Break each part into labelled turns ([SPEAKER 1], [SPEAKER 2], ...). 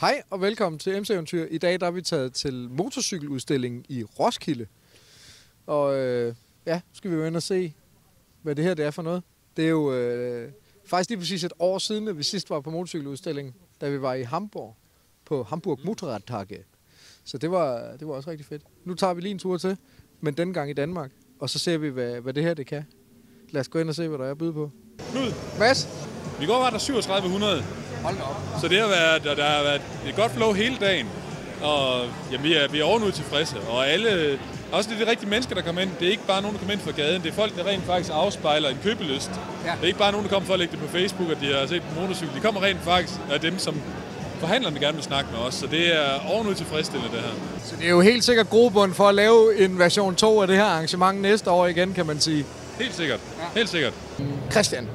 [SPEAKER 1] Hej og velkommen til MC Eventyr. I dag der er vi taget til motorcykeludstillingen i Roskilde. Og øh, ja, skal vi jo ind og se, hvad det her det er for noget. Det er jo øh, faktisk lige præcis et år siden, at vi sidst var på motorcykeludstillingen, da vi var i Hamburg, på Hamburg Motorradtage. Så det var, det var også rigtig fedt. Nu tager vi lige en tur til, men denne gang i Danmark. Og så ser vi, hvad, hvad det her det kan. Lad os gå ind og se, hvad der er at byde på.
[SPEAKER 2] Knud,
[SPEAKER 1] Mads?
[SPEAKER 2] i går var der 3700,
[SPEAKER 1] Hold da op.
[SPEAKER 2] så det har været, der, der har været et godt flow hele dagen. Og jamen, vi er, vi er ovenud tilfredse, og alle, også det er de rigtige mennesker, der kommer ind. Det er ikke bare nogen, der kommer ind fra gaden, det er folk, der rent faktisk afspejler en købelyst.
[SPEAKER 1] Ja.
[SPEAKER 2] Det er ikke bare nogen, der kommer for at lægge det på Facebook, at de har set en motorcykel. De kommer rent faktisk af dem, som forhandlerne gerne vil snakke med os, så det er ovenud tilfredsstillende det her.
[SPEAKER 1] Så det er jo helt sikkert grobund for at lave en version 2 af det her arrangement næste år igen, kan man sige.
[SPEAKER 2] Helt sikkert. Helt sikkert.
[SPEAKER 1] Christian,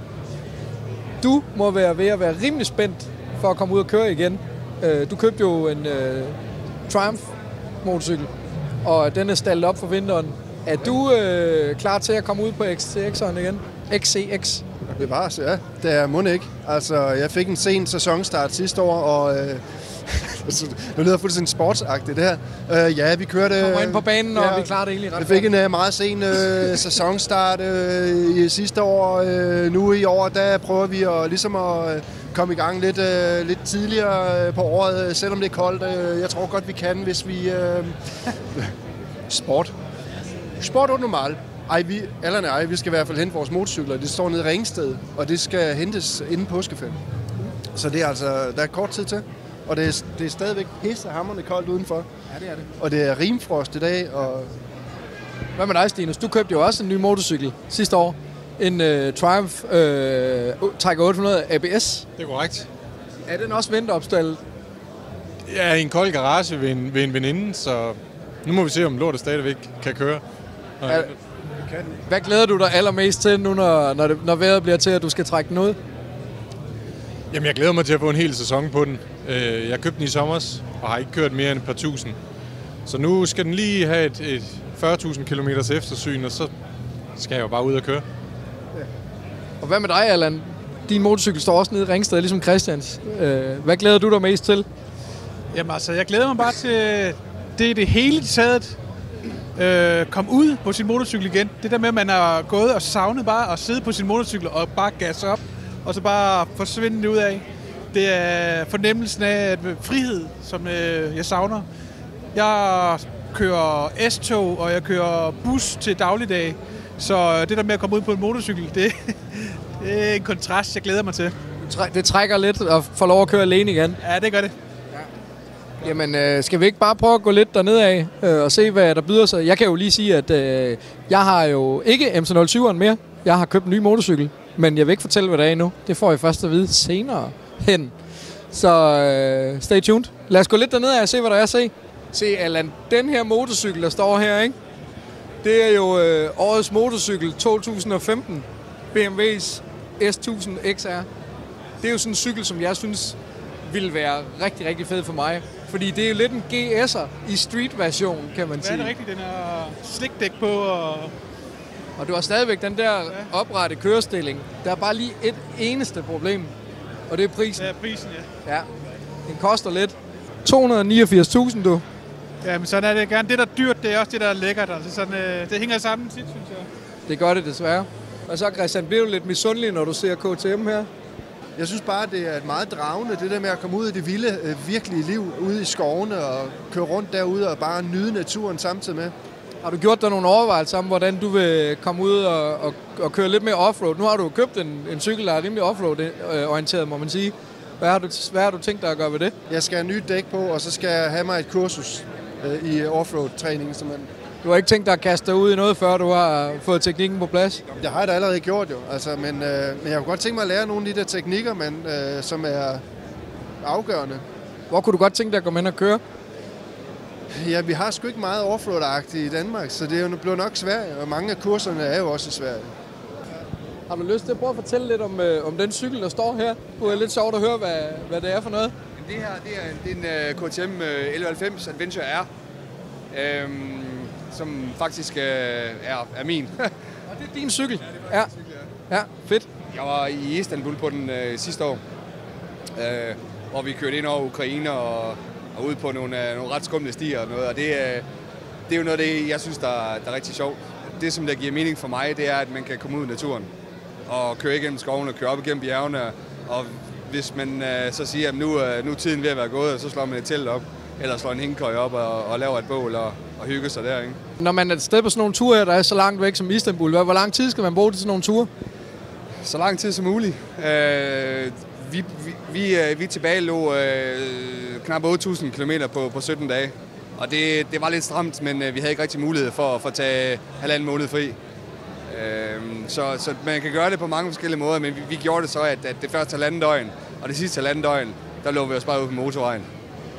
[SPEAKER 1] du må være ved at være rimelig spændt for at komme ud og køre igen. Øh, du købte jo en uh, Triumph motorcykel, og den er stallet op for vinteren. Er du øh, klar til at komme ud på XCX'eren igen? XCX.
[SPEAKER 3] Det var ja. Det er mund ikke. Altså, jeg fik en sen sæsonstart sidste år, og øh, det lyder fuldstændig sportsagtigt det her. Øh, ja, vi kørte...
[SPEAKER 1] Kommer ind på banen, og vi klarer det egentlig ret
[SPEAKER 3] Vi fik en øh, meget sen øh, sæsonstart øh, i sidste år. Øh, nu i år, der prøver vi at, ligesom at komme i gang lidt, øh, lidt tidligere på året, selvom det er koldt. Øh, jeg tror godt, vi kan, hvis vi... Øh, sport. Sport og normal. Ej, vi, Allan og jeg, vi skal i hvert fald hente vores motorcykler. Det står nede i Ringsted, og det skal hentes inden påskeferien. Så det er altså, der er kort tid til. Og det er, det er stadigvæk pissehammerende koldt udenfor.
[SPEAKER 1] Ja, det er det.
[SPEAKER 3] Og det er rimfrost i dag, og
[SPEAKER 1] Hvad med dig, Stinus? Du købte jo også en ny motorcykel sidste år. En uh, Triumph uh, Tiger 800 ABS.
[SPEAKER 4] Det er korrekt.
[SPEAKER 1] Er den også vinteropstallet?
[SPEAKER 4] Jeg er i en kold garage ved en, ved en veninde, så nu må vi se, om lortet stadigvæk kan køre. Og,
[SPEAKER 1] Er- Hvad glæder du dig allermest til nu, når, når, det, når vejret bliver til, at du skal trække den ud?
[SPEAKER 4] Jamen, jeg glæder mig til at få en hel sæson på den. Øh, Jeg købte den i sommer og har ikke kørt mere end et par tusind. Så nu skal den lige have et, et 40.000 km eftersyn, og så skal jeg jo bare ud og køre.
[SPEAKER 1] Og hvad med dig, Allan? Din motorcykel står også nede i Ringsted, ligesom Christians. Øh, hvad glæder du dig mest til?
[SPEAKER 5] Jamen altså, jeg glæder mig bare til det, er det hele taget øh, kom ud på sin motorcykel igen. Det der med, at man har gået og savnet bare at sidde på sin motorcykel og bare gasse op, og så bare forsvinde det ud af. Det er fornemmelsen af at frihed, som øh, jeg savner. Jeg kører S-tog, og jeg kører bus til dagligdag. Så det der med at komme ud på en motorcykel, det, det er en kontrast, jeg glæder mig til.
[SPEAKER 1] Det trækker lidt at få lov at køre alene igen.
[SPEAKER 5] Ja, det gør det.
[SPEAKER 1] Jamen, øh, skal vi ikke bare prøve at gå lidt derned af øh, og se, hvad der byder sig? Jeg kan jo lige sige, at øh, jeg har jo ikke MC07'eren mere. Jeg har købt en ny motorcykel, men jeg vil ikke fortælle, hvad det er endnu. Det får jeg først at vide senere hen. Så øh, stay tuned. Lad os gå lidt derned og se, hvad der er at se. Se, Allan, den her motorcykel, der står her, ikke? Det er jo øh, årets motorcykel 2015. BMW's S1000 XR. Det er jo sådan en cykel, som jeg synes ville være rigtig, rigtig fed for mig. Fordi det er jo lidt en GS'er i street-version, kan man
[SPEAKER 5] Hvad er
[SPEAKER 1] sige.
[SPEAKER 5] det rigtigt? Den har slikdæk på, og
[SPEAKER 1] Og du har stadigvæk den der oprette kørestilling. Der er bare lige et eneste problem, og det er prisen.
[SPEAKER 5] ja, prisen, ja.
[SPEAKER 1] Ja, den koster lidt. 289.000, du.
[SPEAKER 5] Ja, men sådan er det gerne. Det, der er dyrt, det er også det, der er lækkert. Altså sådan, øh, det hænger sammen tit, synes jeg.
[SPEAKER 1] Det gør det desværre. Og så, Christian, bliver du lidt misundelig, når du ser KTM her?
[SPEAKER 3] Jeg synes bare, det er et meget dragende, det der med at komme ud i det vilde, øh, virkelige liv, ude i skovene og køre rundt derude og bare nyde naturen samtidig med.
[SPEAKER 1] Har du gjort dig nogle overvejelser om, hvordan du vil komme ud og, og, og køre lidt mere offroad? Nu har du købt en, en cykel, der er rimelig offroad-orienteret, må man sige. Hvad har, du, hvad har du tænkt dig at gøre ved det?
[SPEAKER 3] Jeg skal have nye dæk på, og så skal jeg have mig et kursus øh, i offroad-træning. simpelthen.
[SPEAKER 1] Du har ikke tænkt dig at kaste dig ud i noget, før du har fået teknikken på plads?
[SPEAKER 3] Jeg har det allerede gjort jo, altså, men, øh, men jeg kunne godt tænke mig at lære nogle af de der teknikker, men, øh, som er afgørende.
[SPEAKER 1] Hvor kunne du godt tænke dig at komme ind og køre?
[SPEAKER 3] Ja, vi har sgu ikke meget offroad-agtigt i Danmark, så det er jo blevet nok Sverige, og mange af kurserne er jo også i Sverige.
[SPEAKER 1] Har du lyst til at prøve at fortælle lidt om, øh, om den cykel, der står her? Det er lidt sjovt at høre, hvad, hvad det er for noget.
[SPEAKER 6] Det her det er en, det er en uh, KTM uh, 1190 Adventure R, øhm, som faktisk uh, er, er min.
[SPEAKER 1] Og det er din cykel? Ja. Ja, fedt.
[SPEAKER 6] Jeg var i Istanbul på den uh, sidste år. Uh, hvor vi kørte ind over Ukraine og, og ud på nogle, øh, nogle ret skumle stier og noget. Og det, øh, det er jo noget af det, jeg synes, der, der er rigtig sjovt. Det, som der giver mening for mig, det er, at man kan komme ud i naturen og køre igennem skoven og køre op igennem bjergene. Og hvis man øh, så siger, at nu, øh, nu er tiden ved at være gået, så slår man et telt op, eller slår en hængekøj op og, og laver et bål og, og hygger sig der. Ikke?
[SPEAKER 1] Når man er et sted på sådan nogle ture, her, der er så langt væk som Istanbul, hvor hvor lang tid skal man bruge til sådan nogle ture?
[SPEAKER 6] Så lang tid som muligt. Øh, vi, vi, vi, øh, vi tilbage lå øh, knap 8.000 km på, på 17 dage. Og det, det var lidt stramt, men øh, vi havde ikke rigtig mulighed for, for at tage halvanden måned fri. Øh, så, så man kan gøre det på mange forskellige måder, men vi, vi gjorde det så, at, at det første halvanden døgn og det sidste halvanden døgn, der lå vi os bare ude på motorvejen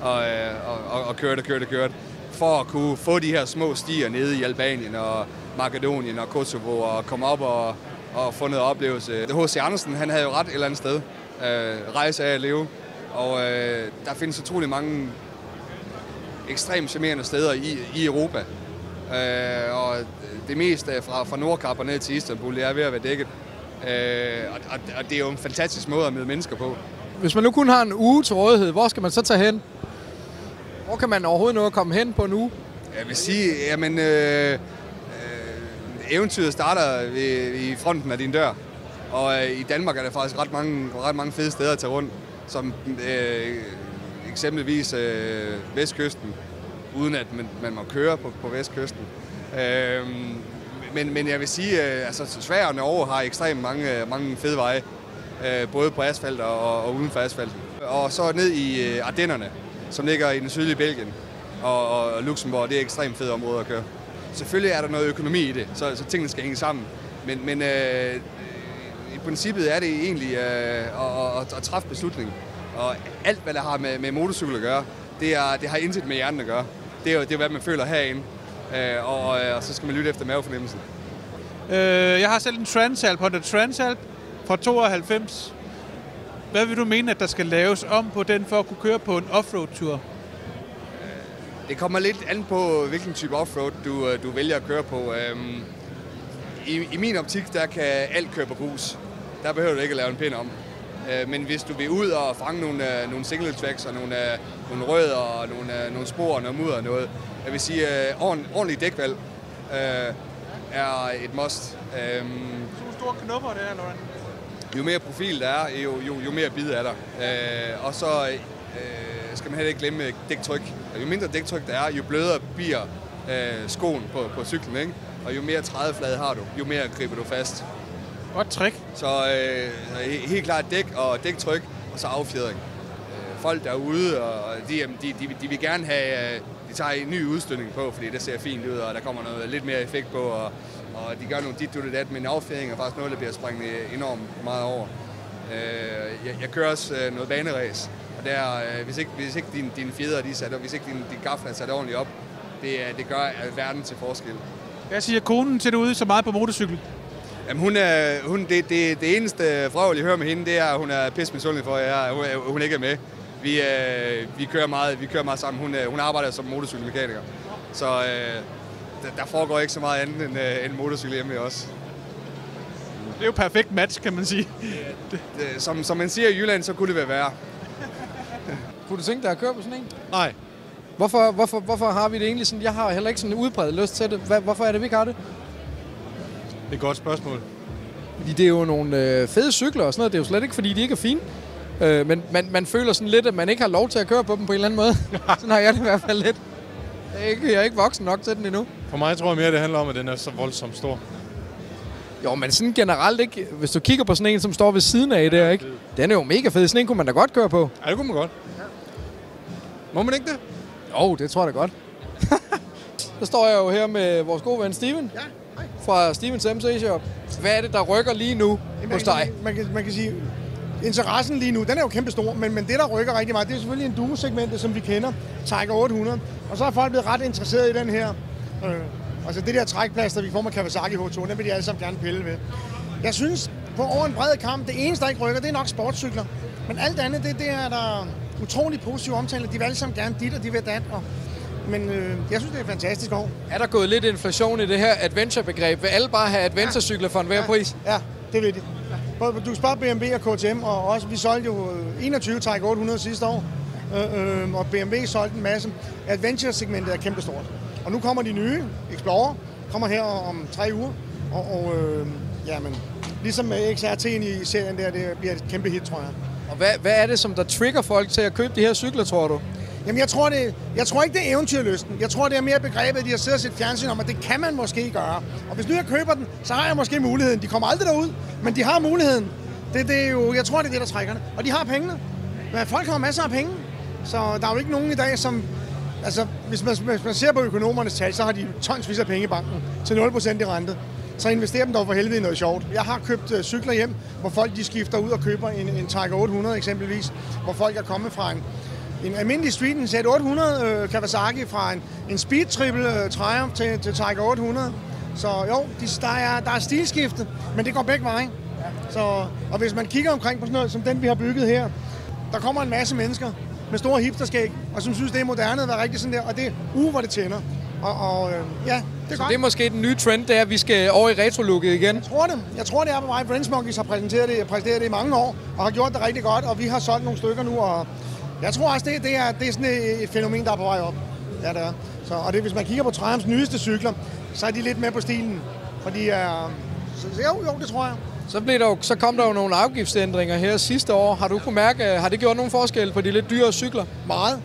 [SPEAKER 6] og, øh, og, og, og kørte, kørte, kørte for at kunne få de her små stier nede i Albanien og Makedonien og Kosovo og komme op og, og få noget oplevelse. H.C. Andersen, han havde jo ret et eller andet sted. Øh, rejse af at leve. Og øh, der findes utrolig mange ekstremt charmerende steder i, i Europa. Øh, og det meste fra, fra Nordkap og ned til Istanbul, det er ved at være dækket. Øh, og, og, og det er jo en fantastisk måde at møde mennesker på.
[SPEAKER 1] Hvis man nu kun har en uge til rådighed, hvor skal man så tage hen? Hvor kan man overhovedet nå at komme hen på en uge?
[SPEAKER 6] Jeg vil sige, jamen, øh, øh, eventyret starter ved, i fronten af din dør. Og øh, i Danmark er der faktisk ret mange, ret mange fede steder at tage rundt, som øh, eksempelvis øh, Vestkysten, uden at man, man må køre på, på Vestkysten. Øh, men, men jeg vil sige, øh, altså Sverige og Norge har ekstremt mange, mange fede veje, øh, både på asfalt og, og uden for asfalt. Og så ned i øh, Ardennerne, som ligger i den sydlige Belgien og, og Luxembourg, det er ekstremt fede områder at køre. Selvfølgelig er der noget økonomi i det, så, så tingene skal hænge sammen. Men, men øh, princippet er det egentlig øh, at, at, at træffe beslutning. Og alt, hvad der har med, med motorcykel at gøre, det, er, det har intet med hjernen at gøre. Det er jo det er, hvad man føler herinde. Øh, og, og, og så skal man lytte efter mavefornemmelsen.
[SPEAKER 5] Øh, jeg har selv en Transalp, Honda Transalp fra 92. Hvad vil du mene, at der skal laves om på den for at kunne køre på en offroad-tur?
[SPEAKER 6] Det kommer lidt an på, hvilken type offroad du, øh, du vælger at køre på. Øhm, i, I min optik, der kan alt køre på grus. Der behøver du ikke at lave en pind om. Øh, men hvis du vil ud og fange nogle, øh, nogle single tracks og nogle, nogle rødder og nogle, nogle spor og noget mudder og noget, jeg vil sige, ordent, ordentligt dækvalg øh, er et must. Øhm,
[SPEAKER 5] To store knopper der, eller hvordan?
[SPEAKER 6] jo mere profil der er, jo, jo, jo mere bid er der. Øh, og så øh, skal man heller ikke glemme dæktryk. Jo mindre dæktryk der er, jo blødere bliver øh, skoen på, på cyklen. Ikke? Og jo mere trædeflade har du, jo mere griber du fast.
[SPEAKER 5] Godt trick.
[SPEAKER 6] Så øh, helt klart dæk og dæktryk, og så affjedring. Øh, folk derude, og de, de, de, de vil gerne have, øh, de tager en ny udstødning på, fordi det ser fint ud, og der kommer noget lidt mere effekt på, og, og de gør nogle dit, du, dat, men affjedring er faktisk noget, der bliver sprængt enormt meget over. Øh, jeg, jeg kører også øh, noget baneræs, og der, øh, hvis ikke, hvis ikke dine, dine fjeder de er sat op, hvis ikke din, din gafler er sat ordentligt op, det, det gør verden til forskel.
[SPEAKER 5] Hvad siger konen til derude så meget på motorcykel?
[SPEAKER 6] Jamen hun er, hun, det, det, det eneste frøvel, jeg hører med hende, det er, at hun er pisse misundelig for, at jeg, hun, hun ikke er med. Vi, øh, vi, kører meget, vi kører meget sammen. Hun, øh, hun arbejder som motorcykelmekaniker. Så øh, der, der foregår ikke så meget andet end, øh, end motorcykel hjemme ved os.
[SPEAKER 5] Det er jo perfekt match, kan man sige.
[SPEAKER 6] Det, som, som man siger i Jylland, så kunne det være værre.
[SPEAKER 1] Kunne du tænke dig at køre på sådan en?
[SPEAKER 4] Nej.
[SPEAKER 1] Hvorfor, hvorfor, hvorfor har vi det egentlig sådan? Jeg har heller ikke sådan en udbredt lyst til det. Hvorfor er det, vi ikke har det?
[SPEAKER 4] Det er et godt spørgsmål.
[SPEAKER 1] Fordi det er jo nogle øh, fede cykler og sådan noget. Det er jo slet ikke, fordi de ikke er fine. Øh, men man, man føler sådan lidt, at man ikke har lov til at køre på dem på en eller anden måde. sådan har jeg det i hvert fald lidt. Jeg er ikke, jeg er ikke voksen nok til den endnu.
[SPEAKER 4] For mig tror jeg mere, det handler om, at den er så voldsomt stor.
[SPEAKER 1] Jo, men sådan generelt ikke. Hvis du kigger på sådan en, som står ved siden af der, ikke? Den er jo mega fed. Sådan en kunne man da godt køre på.
[SPEAKER 4] Ja, det kunne man godt. Må man ikke det?
[SPEAKER 1] Jo, det tror jeg da godt. Så står jeg jo her med vores gode ven Steven.
[SPEAKER 7] Ja.
[SPEAKER 1] Fra Stevens MC Shop. Hvad er det, der rykker lige nu
[SPEAKER 7] Jamen,
[SPEAKER 1] hos
[SPEAKER 7] man
[SPEAKER 1] dig?
[SPEAKER 7] kan, man, kan, man kan sige, interessen lige nu, den er jo kæmpe stor, men, men det, der rykker rigtig meget, det er selvfølgelig en duo-segmentet, som vi kender, Tiger 800. Og så er folk blevet ret interesseret i den her. Øh, altså det der trækplaster, vi får med Kawasaki H2, den vil de alle sammen gerne pille ved. Jeg synes, på over en bred kamp, det eneste, der ikke rykker, det er nok sportscykler. Men alt andet, det, det er der utrolig positiv omtale. De vil alle sammen gerne dit, og de vil dat. Og, men øh, jeg synes, det er fantastisk år.
[SPEAKER 1] Er der gået lidt inflation i det her adventure-begreb? Vil alle bare have adventure-cykler for enhver pris?
[SPEAKER 7] Ja, det vil de. Både, du spørger BMW og KTM, og også, vi solgte jo 21 Tiger 800 sidste år, øh, øh, og BMW solgte en masse. Adventure-segmentet er kæmpestort. Og nu kommer de nye, Explorer, kommer her om tre uger, og, og øh, jamen, ligesom med XRT'en i serien der, det bliver et kæmpe hit, tror jeg.
[SPEAKER 1] Og hvad, hvad er det, som der trigger folk til at købe de her cykler, tror du?
[SPEAKER 7] Jamen, jeg tror, det, jeg tror ikke, det er eventyrlysten. Jeg tror, det er mere begrebet, at de har siddet og set fjernsyn om, at det kan man måske gøre. Og hvis nu jeg køber den, så har jeg måske muligheden. De kommer aldrig derud, men de har muligheden. Det, det er jo, jeg tror, det er det, der trækker det. Og de har pengene. Men folk har masser af penge. Så der er jo ikke nogen i dag, som... Altså, hvis man, hvis man ser på økonomernes tal, så har de tonsvis af penge i banken til 0% i rente. Så investerer dem dog for helvede i noget sjovt. Jeg har købt øh, cykler hjem, hvor folk de skifter ud og køber en, en Tiger 800 eksempelvis, hvor folk er kommet fra en, en almindelig Street, en Z800 øh, Kawasaki fra en, en Speed Triple øh, Triumph til, til Tiger 800. Så jo, de, der, er, der er stilskifte, men det går begge veje. Så, og hvis man kigger omkring på sådan noget som den, vi har bygget her, der kommer en masse mennesker med store hipsterskæg, og som synes, det er moderne at være rigtig sådan der, og det er uge, hvor det tænder. Og, og øh, ja, det er
[SPEAKER 1] Så
[SPEAKER 7] godt.
[SPEAKER 1] det er måske den nye trend, det er, at vi skal over i retro-looket igen.
[SPEAKER 7] Jeg tror det. Jeg tror, det er på vej. Brands Monkeys har præsenteret det, præsenteret det i mange år, og har gjort det rigtig godt, og vi har solgt nogle stykker nu, og jeg tror også, det, det, er, det er sådan et, et fænomen, der er på vej op. Ja, det er. Så, og det, hvis man kigger på Triumphs nyeste cykler, så er de lidt med på stilen. Fordi er... Så, jo, jo, det tror jeg.
[SPEAKER 1] Så, blev der jo, så kom der jo nogle afgiftsændringer her sidste år. Har du kunne mærke, har det gjort nogen forskel på de lidt dyre cykler?
[SPEAKER 7] Meget.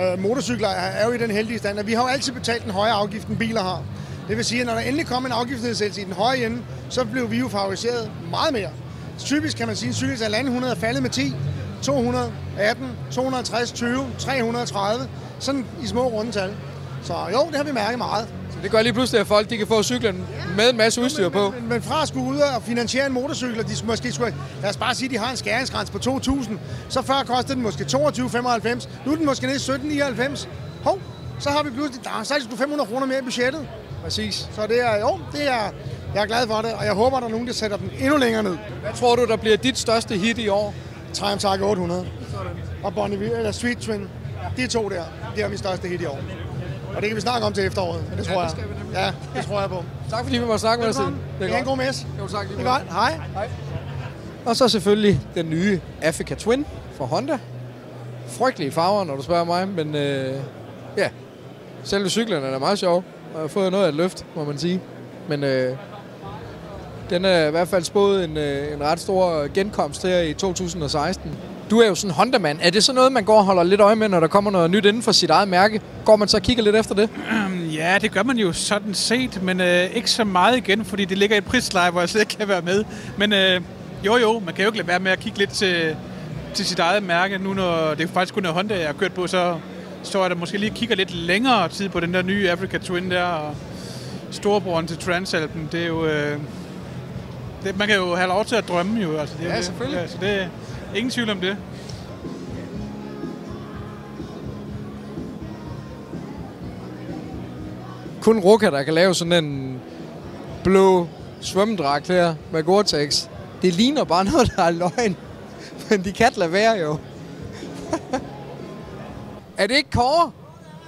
[SPEAKER 7] Øh, motorcykler er, jo i den heldige stand, at vi har jo altid betalt en højere afgift, end biler har. Det vil sige, at når der endelig kom en afgiftsnedsættelse i den høje ende, så blev vi jo favoriseret meget mere. Typisk kan man sige, at en cykel til 100 er faldet med 10, 218, 250, 20, 330, sådan i små rundetal. Så jo, det har vi mærket meget.
[SPEAKER 1] Så det gør lige pludselig, at folk de kan få cyklen med en masse udstyr på.
[SPEAKER 7] Men, men, men fra at skulle ud og finansiere en motorcykel, og de måske skulle, lad os bare sige, at de har en skæringsgrænse på 2.000, så før kostede den måske 22,95, nu er den måske nede i 17,99. Hov, så har vi pludselig, der, så er sgu 500 kroner mere i budgettet.
[SPEAKER 1] Præcis.
[SPEAKER 7] Så det er, jo, det er, jeg er glad for det, og jeg håber, der er nogen, der sætter den endnu længere ned.
[SPEAKER 1] Hvad tror du, der bliver dit største hit i år?
[SPEAKER 7] Triumph Tiger 800 og Bonneville, eller Street Twin. De to der, det er min største hit i år. Og det kan vi snakke om til efteråret, det tror
[SPEAKER 1] Ja,
[SPEAKER 7] jeg.
[SPEAKER 1] det nemlig.
[SPEAKER 7] Ja, det tror jeg på.
[SPEAKER 1] Tak fordi vi måtte snakke med os. Det
[SPEAKER 7] er en god mess.
[SPEAKER 1] Jo, tak. lige
[SPEAKER 7] Det er godt. Hej.
[SPEAKER 1] Og så selvfølgelig den nye Africa Twin fra Honda. Frygtelige farver, når du spørger mig, men øh, ja, selve cyklerne er meget sjov. Og jeg har fået noget af et løft, må man sige. Men øh, den er i hvert fald spået en, øh, en ret stor genkomst her i 2016. Du er jo sådan en Honda-mand. Er det så noget, man går og holder lidt øje med, når der kommer noget nyt inden for sit eget mærke? Går man så og kigger lidt efter det?
[SPEAKER 5] Øhm, ja, det gør man jo sådan set, men øh, ikke så meget igen, fordi det ligger i et prisleje, hvor jeg slet ikke kan være med. Men øh, jo jo, man kan jo ikke lade være med at kigge lidt til, til sit eget mærke. Nu når det er faktisk kun er Honda, jeg har kørt på, så står jeg der måske lige kigger lidt længere tid på den der nye Africa Twin der, og storebroren til Transalpen. Det er jo... Øh, det, man kan jo have lov til at drømme jo. Altså, det er
[SPEAKER 1] Ja,
[SPEAKER 5] det.
[SPEAKER 1] selvfølgelig.
[SPEAKER 5] Ja, så det er ingen tvivl om det.
[SPEAKER 1] kun Ruka, der kan lave sådan en blå svømmedragt her med Gore-Tex. Det ligner bare noget, der er løgn. Men de kan lade være jo. er det ikke Kåre?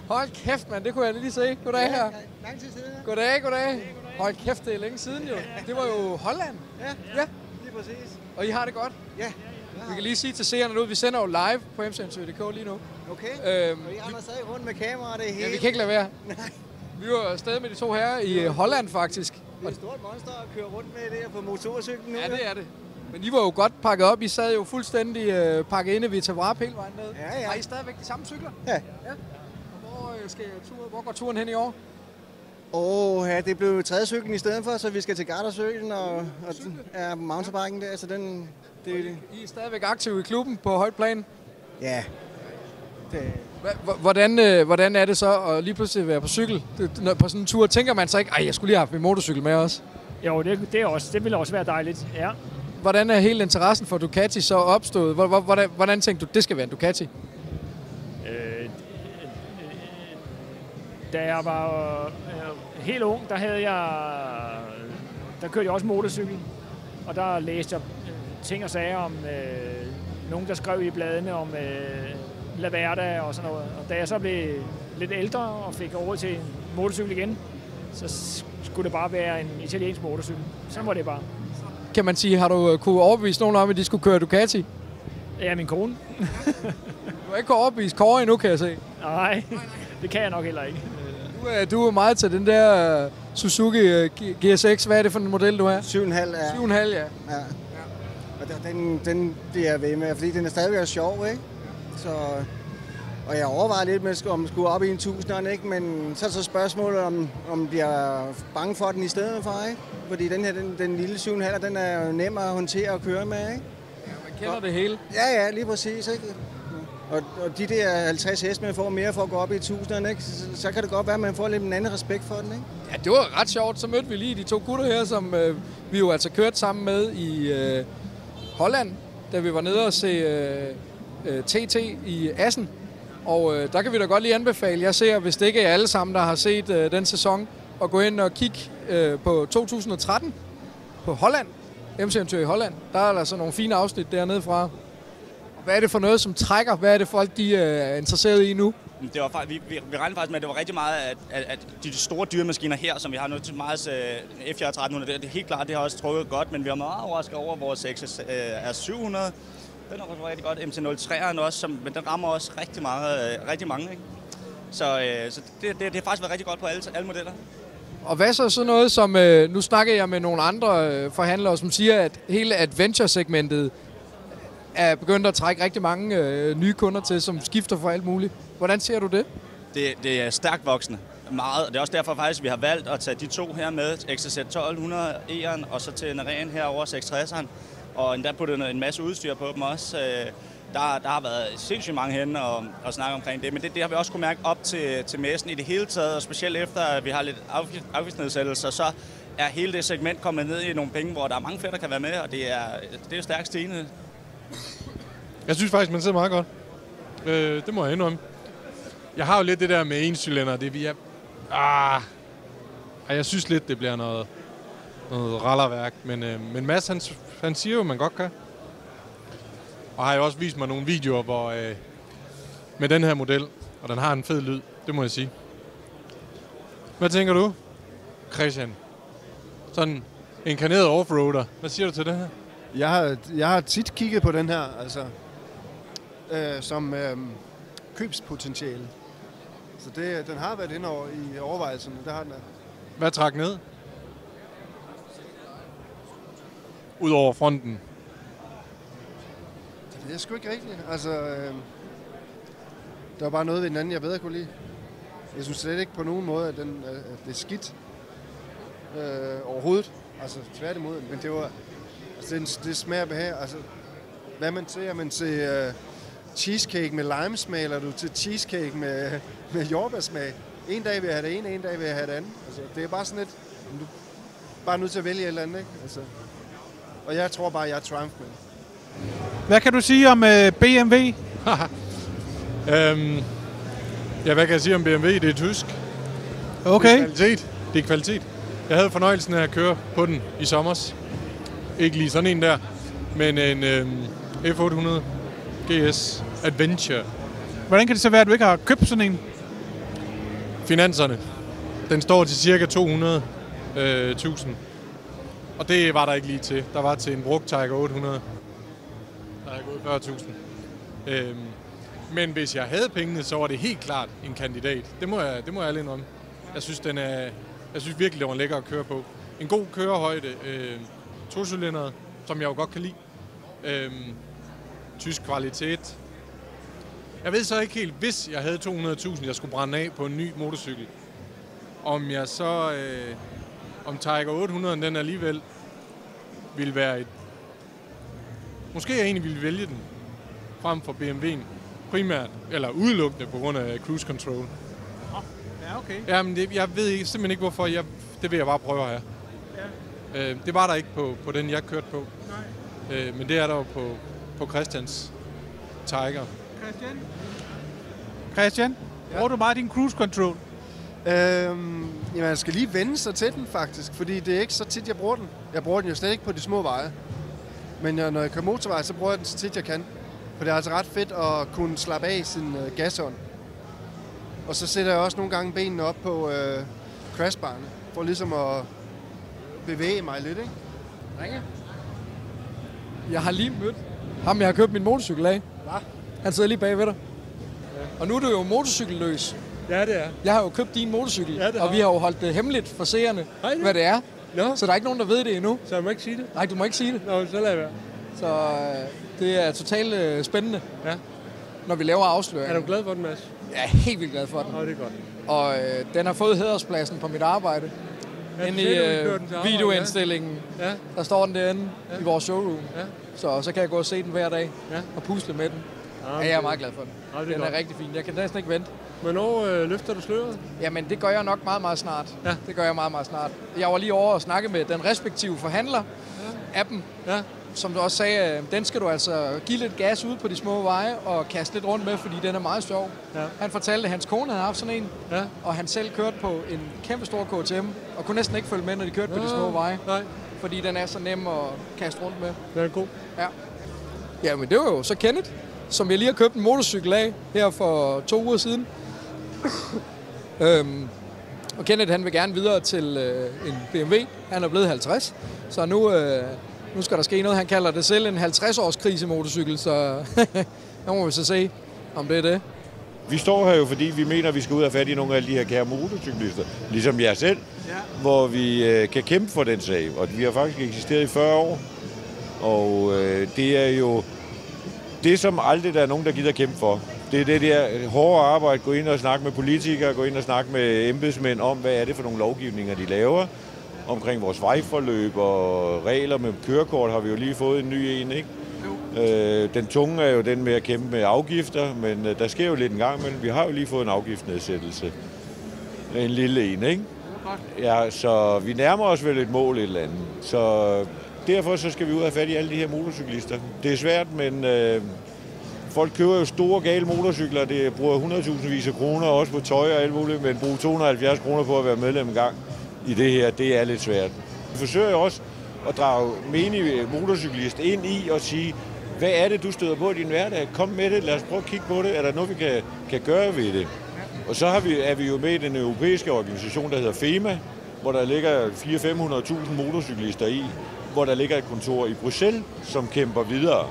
[SPEAKER 1] Hold kæft, mand. Det kunne jeg lige se. Goddag her.
[SPEAKER 7] Lang tid siden.
[SPEAKER 1] Goddag, goddag. Hold kæft, det er længe siden jo. Det var jo Holland.
[SPEAKER 7] Ja,
[SPEAKER 1] Ja,
[SPEAKER 7] lige præcis.
[SPEAKER 1] og I har det godt.
[SPEAKER 7] Ja.
[SPEAKER 1] Vi kan lige sige til seerne nu, at vi sender jo live på mcn.dk lige nu.
[SPEAKER 7] Okay.
[SPEAKER 1] Øhm,
[SPEAKER 7] Og I render stadig rundt med kamera det hele.
[SPEAKER 1] ja, vi kan ikke lade være. Vi var afsted med de to herrer i øh, Holland faktisk.
[SPEAKER 7] Det er et stort monster at køre rundt med det her på motorcyklen nu.
[SPEAKER 1] Ja, det er det. Men I var jo godt pakket op. I sad jo fuldstændig øh, pakket inde ved Tavrap hele vejen ned.
[SPEAKER 7] Ja, ja.
[SPEAKER 1] Har I stadigvæk de samme cykler?
[SPEAKER 7] Ja.
[SPEAKER 1] ja. Og hvor, øh, skal tur, hvor går turen hen i år?
[SPEAKER 8] Åh, ja, det blev tredje cyklen i stedet for, så vi skal til Gardersøen og, og ja, mountainbiken der, så den, det,
[SPEAKER 1] I er stadigvæk aktive i klubben på højt plan.
[SPEAKER 8] ja, det,
[SPEAKER 1] Hvordan, øh, hvordan er det så at lige pludselig være på cykel på sådan en tur? Tænker man så ikke, at jeg skulle lige have haft min motorcykel med også?
[SPEAKER 9] Jo, det, det, er også, det ville også være dejligt. Ja.
[SPEAKER 1] Hvordan er hele interessen for Ducati så opstået? Hvor- hvor- Hvordan, hvordan tænkte du, det skal være en Ducati?
[SPEAKER 9] Øh, da jeg var øh, helt ung, der havde jeg, der kørte jeg også motorcykel, og der læste jeg øh, ting og sager om øh, nogen, der skrev i bladene om øh, Laverda og sådan noget. Og da jeg så blev lidt ældre og fik råd til en motorcykel igen, så skulle det bare være en italiensk motorcykel. Sådan var det bare.
[SPEAKER 1] kan man sige. Har du øh, kunne overbevise nogen om, at de skulle køre Ducati?
[SPEAKER 9] Ja, min kone.
[SPEAKER 1] Du har ikke kunnet overbevise Kåre endnu, kan jeg se.
[SPEAKER 9] Nej, det kan jeg nok heller ikke.
[SPEAKER 1] Du, er- du er meget til den der øh, Suzuki øh, GSX. Hvad er det for en model, du har?
[SPEAKER 8] 7,5 er...
[SPEAKER 1] 7,5, ja.
[SPEAKER 8] Ja. Og der- den, den bliver jeg ved med, fordi den er stadigvæk sjov, ikke? Så, og jeg overvejer lidt, med, om den skulle op i en tusinderen, ikke? Men så er så spørgsmålet, om, om de er bange for den i stedet for, ikke? Fordi den her, den, den lille 7,5, den er jo nem at håndtere og køre med, ikke?
[SPEAKER 1] Man kender det hele.
[SPEAKER 8] Ja, ja, lige præcis, ikke? Og, og de der 50 heste, man får mere for at gå op i 1000'erne, ikke? Så, så kan det godt være, at man får lidt en anden respekt for den, ikke?
[SPEAKER 1] Ja, det var ret sjovt. Så mødte vi lige de to gutter her, som øh, vi jo altså kørte sammen med i øh, Holland, da vi var nede og se øh, øh, TT i Assen. Og øh, der kan vi da godt lige anbefale, jeg ser, hvis det ikke er alle sammen, der har set øh, den sæson, at gå ind og kigge øh, på 2013 på Holland. MC-eventyr i Holland. Der er der altså nogle fine afsnit dernede fra. Hvad er det for noget, som trækker? Hvad er det folk, de øh, er interesseret i nu?
[SPEAKER 10] Det var, vi, vi, vi regnede faktisk med, at det var rigtig meget, at, at, at de store dyremaskiner her, som vi har nu til meget uh, F1300, det, det er helt klart, det har også trukket godt, men vi var meget overrasket over vores XS uh, R700. Den er også rigtig godt. MT-03'eren også, som, men den rammer også rigtig, meget, uh, rigtig mange. Ikke? Så, så det, det, det har faktisk været rigtig godt på alle, alle modeller.
[SPEAKER 1] Og hvad så sådan noget som, øh, nu snakker jeg med nogle andre øh, forhandlere, som siger, at hele adventure-segmentet er begyndt at trække rigtig mange øh, nye kunder til, som skifter for alt muligt. Hvordan ser du det?
[SPEAKER 10] Det, det er stærkt voksende. Meget. Og det er også derfor faktisk, vi har valgt at tage de to her med, XZ 1200 E'eren, og så til Naren herover 660'eren, og endda puttet en masse udstyr på dem også. Øh, der, der har været sindssygt mange hen og, og snakke omkring det, men det, det har vi også kunne mærke op til, til messen i det hele taget, og specielt efter, at vi har lidt afgift, afgiftsnedsættelser, så er hele det segment kommet ned i nogle penge, hvor der er mange flere, der kan være med, og det er, det er stærkt stigende.
[SPEAKER 4] Jeg synes faktisk, man sidder meget godt. Øh, det må jeg indrømme. Jeg har jo lidt det der med en cylinder. Det vi. Ah, jeg synes lidt, det bliver noget, noget rallerværk. Men, øh, men Mads, han, han siger jo, at man godt kan. Og har jo også vist mig nogle videoer, hvor øh, med den her model, og den har en fed lyd, det må jeg sige. Hvad tænker du, Christian? Sådan en kaneret offroader. Hvad siger du til det her?
[SPEAKER 3] Jeg har, jeg har tit kigget på den her, altså, øh, som øh, købspotentiale. Så det, den har været inde over i overvejelserne, der har den.
[SPEAKER 4] Hvad trak ned? Udover fronten.
[SPEAKER 3] Det er sgu ikke rigtigt. Altså, øh, der var bare noget ved den anden, jeg bedre kunne lide. Jeg synes slet ikke på nogen måde, at, den, at det er skidt øh, overhovedet. Altså tværtimod. Men det var, altså, det, det smager behag. Altså, hvad man til, er man til øh, cheesecake med limesmag, eller er du til cheesecake med, med jordbærsmag. En dag vil jeg have det ene, en dag vil jeg have det andet. Altså, det er bare sådan lidt, du bare nødt til at vælge et eller andet, ikke? Altså, og jeg tror bare, jeg er Triumph med.
[SPEAKER 5] Hvad kan du sige om øh, BMW?
[SPEAKER 4] Øhm, ja, hvad kan jeg sige om BMW? Det er tysk. Det
[SPEAKER 5] Okay.
[SPEAKER 4] er kvalitet. Det er kvalitet. Jeg havde fornøjelsen af at køre på den i sommers. Ikke lige sådan en der, men en øhm, F800 GS Adventure.
[SPEAKER 5] Hvordan kan det så være, at du ikke har købt sådan en?
[SPEAKER 4] Finanserne. Den står til cirka 200.000. Øh, 1000. og det var der ikke lige til. Der var til en brugt Tiger 800. Der er gået 40.000. Øhm, men hvis jeg havde pengene, så var det helt klart en kandidat. Det må jeg, det må jeg ærligt om. Jeg synes, den er, jeg synes virkelig, det var lækker at køre på. En god kørehøjde. Øh, Tocylindret, som jeg jo godt kan lide. Øhm, tysk kvalitet. Jeg ved så ikke helt, hvis jeg havde 200.000, jeg skulle brænde af på en ny motorcykel, om jeg så, øh, om Tiger 800 den alligevel ville være et... Måske jeg egentlig ville vælge den frem for BMW'en. Primært, eller udelukkende på grund af cruise control.
[SPEAKER 5] Ja, okay.
[SPEAKER 4] Jamen, det, jeg ved ikke, simpelthen ikke, hvorfor. Jeg, det vil jeg bare prøve her. Ja. Øh, det var der ikke på, på den, jeg kørte på. Nej. Øh, men det er der jo på, på Christians Tiger.
[SPEAKER 5] Christian? Christian? Ja. Bruger du meget din cruise control?
[SPEAKER 3] Øhm, jamen, man skal lige vende sig til den faktisk, fordi det er ikke så tit, jeg bruger den. Jeg bruger den jo slet ikke på de små veje. Men jeg, når jeg kører motorvej, så bruger jeg den så tit, jeg kan. For det er altså ret fedt at kunne slappe af i sin øh, gashånd. Og så sætter jeg også nogle gange benene op på øh, crashbarne, for ligesom at bevæge mig lidt, ikke?
[SPEAKER 1] Ringe? Jeg har lige mødt ham, jeg har købt min motorcykel af.
[SPEAKER 11] Hvad?
[SPEAKER 1] Han sidder lige bag ved dig. Og nu er du jo motorcykelløs.
[SPEAKER 11] Ja, det er.
[SPEAKER 1] Jeg har jo købt din motorcykel,
[SPEAKER 11] Ja, det
[SPEAKER 1] og vi har jo holdt det hemmeligt for seerne,
[SPEAKER 11] det?
[SPEAKER 1] hvad det er.
[SPEAKER 11] Nå.
[SPEAKER 1] Så der er ikke nogen, der ved det endnu.
[SPEAKER 11] Så jeg må ikke sige det?
[SPEAKER 1] Nej, du må ikke sige det.
[SPEAKER 11] Nå, så lad være.
[SPEAKER 1] Så øh, det er totalt øh, spændende,
[SPEAKER 11] Ja.
[SPEAKER 1] når vi laver afsløringer.
[SPEAKER 11] Er du glad for den, Mads?
[SPEAKER 1] Jeg er helt vildt glad for den.
[SPEAKER 11] Nå, det er godt.
[SPEAKER 1] Og øh, den har fået hæderspladsen på mit arbejde.
[SPEAKER 11] Ja,
[SPEAKER 1] Inde i øh, videoindstillingen,
[SPEAKER 11] Ja.
[SPEAKER 1] der står den derinde
[SPEAKER 11] Ja.
[SPEAKER 1] i vores showroom.
[SPEAKER 11] Ja.
[SPEAKER 1] Så, så kan jeg gå og se den hver dag
[SPEAKER 11] Ja.
[SPEAKER 1] og pusle med den.
[SPEAKER 11] Ja,
[SPEAKER 1] Ja, jeg er meget glad for den.
[SPEAKER 11] Ja, det er
[SPEAKER 1] Den
[SPEAKER 11] godt.
[SPEAKER 1] er rigtig fin. Jeg kan næsten ikke vente.
[SPEAKER 11] Hvornår øh, løfter du sløret?
[SPEAKER 1] Jamen, det gør jeg nok meget, meget snart.
[SPEAKER 11] Ja.
[SPEAKER 1] Det gør jeg meget, meget snart. Jeg var lige over og snakke med den respektive forhandler af dem.
[SPEAKER 11] Ja.
[SPEAKER 1] Som du også sagde, øh, den skal du altså give lidt gas ud på de små veje og kaste lidt rundt med, fordi den er meget sjov.
[SPEAKER 11] Ja.
[SPEAKER 1] Han fortalte, at hans kone havde haft sådan en,
[SPEAKER 11] Ja.
[SPEAKER 1] og han selv kørte på en kæmpe stor KTM, og kunne næsten ikke følge med, når de kørte på de små veje,
[SPEAKER 11] Nej,
[SPEAKER 1] fordi den er så nem at kaste rundt med.
[SPEAKER 11] den er god.
[SPEAKER 1] Ja. Ja, men det var jo så Kenneth, som jeg lige har købt en motorcykel af her for to uger siden. øhm, og Kenneth han vil gerne videre til øh, en BMW. Han er blevet 50, så nu, øh, nu skal der ske noget. Han kalder det selv en 50-års krisemotorcykel, så nu må vi så se, om det er det.
[SPEAKER 12] Vi står her jo, fordi vi mener, at vi skal ud og fat i nogle af de her kære motorcyklister, ligesom jeg selv, ja. hvor vi øh, kan kæmpe for den sag. Og vi har faktisk eksisteret i 40 år, og øh, det er jo det, som aldrig der er nogen, der gider kæmpe for. Det er det der hårde arbejde, gå ind og snakke med politikere, gå ind og snakke med embedsmænd om, hvad er det for nogle lovgivninger, de laver omkring vores vejforløb og regler med kørekort har vi jo lige fået en ny en, ikke? Øh, den tunge er jo den med at kæmpe med afgifter, men øh, der sker jo lidt en gang imellem. Vi har jo lige fået en afgiftnedsættelse. En lille en, ikke? Ja, så vi nærmer os vel et mål et eller andet. Så derfor så skal vi ud og have fat i alle de her motorcyklister. Det er svært, men øh, folk køber jo store gale motorcykler. Det bruger 100.000 vis af kroner, også på tøj og alt muligt, men bruge 270 kroner på at være medlem en gang i det her, det er lidt svært. Vi forsøger jo også at drage menige motorcyklist ind i og sige, hvad er det, du støder på i din hverdag? Kom med det, lad os prøve at kigge på det. Er der noget, vi kan, kan gøre ved det? Og så har vi, er vi jo med i den europæiske organisation, der hedder FEMA, hvor der ligger 400-500.000 motorcyklister i, hvor der ligger et kontor i Bruxelles, som kæmper videre.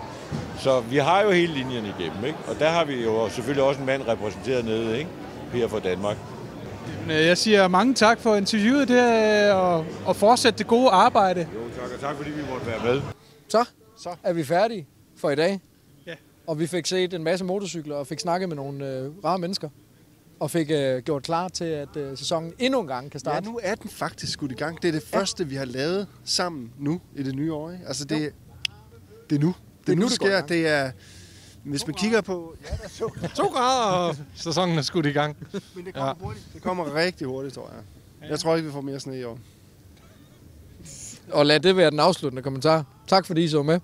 [SPEAKER 12] Så vi har jo hele linjen igennem, ikke? Og der har vi jo selvfølgelig også en mand repræsenteret nede, ikke? Her fra Danmark.
[SPEAKER 5] Øh, Jeg siger mange tak for interviewet der, og, og fortsæt det gode arbejde.
[SPEAKER 12] Jo, tak, og tak fordi vi måtte være med.
[SPEAKER 1] Så, så er vi færdige for i dag.
[SPEAKER 5] Ja.
[SPEAKER 1] Og vi fik set en masse motorcykler og fik snakket med nogle øh, rare mennesker. Og fik øh, gjort klar til, at øh, sæsonen endnu en gang kan
[SPEAKER 3] Ja,
[SPEAKER 1] starte.
[SPEAKER 3] nu er den faktisk skudt i gang. Det er det første, vi har lavet sammen nu i det nye år. Ikke? Altså, det, det er nu. Det er nu, det sker. Det er, hvis man kigger på... Ja, der er så,
[SPEAKER 4] To grader, og sæsonen er skudt i gang.
[SPEAKER 3] men det kommer hurtigt. Det kommer rigtig hurtigt, tror jeg. Jeg tror ikke, vi får mere sne i år.
[SPEAKER 1] Og lad det være den afsluttende kommentar. Tak fordi I så med.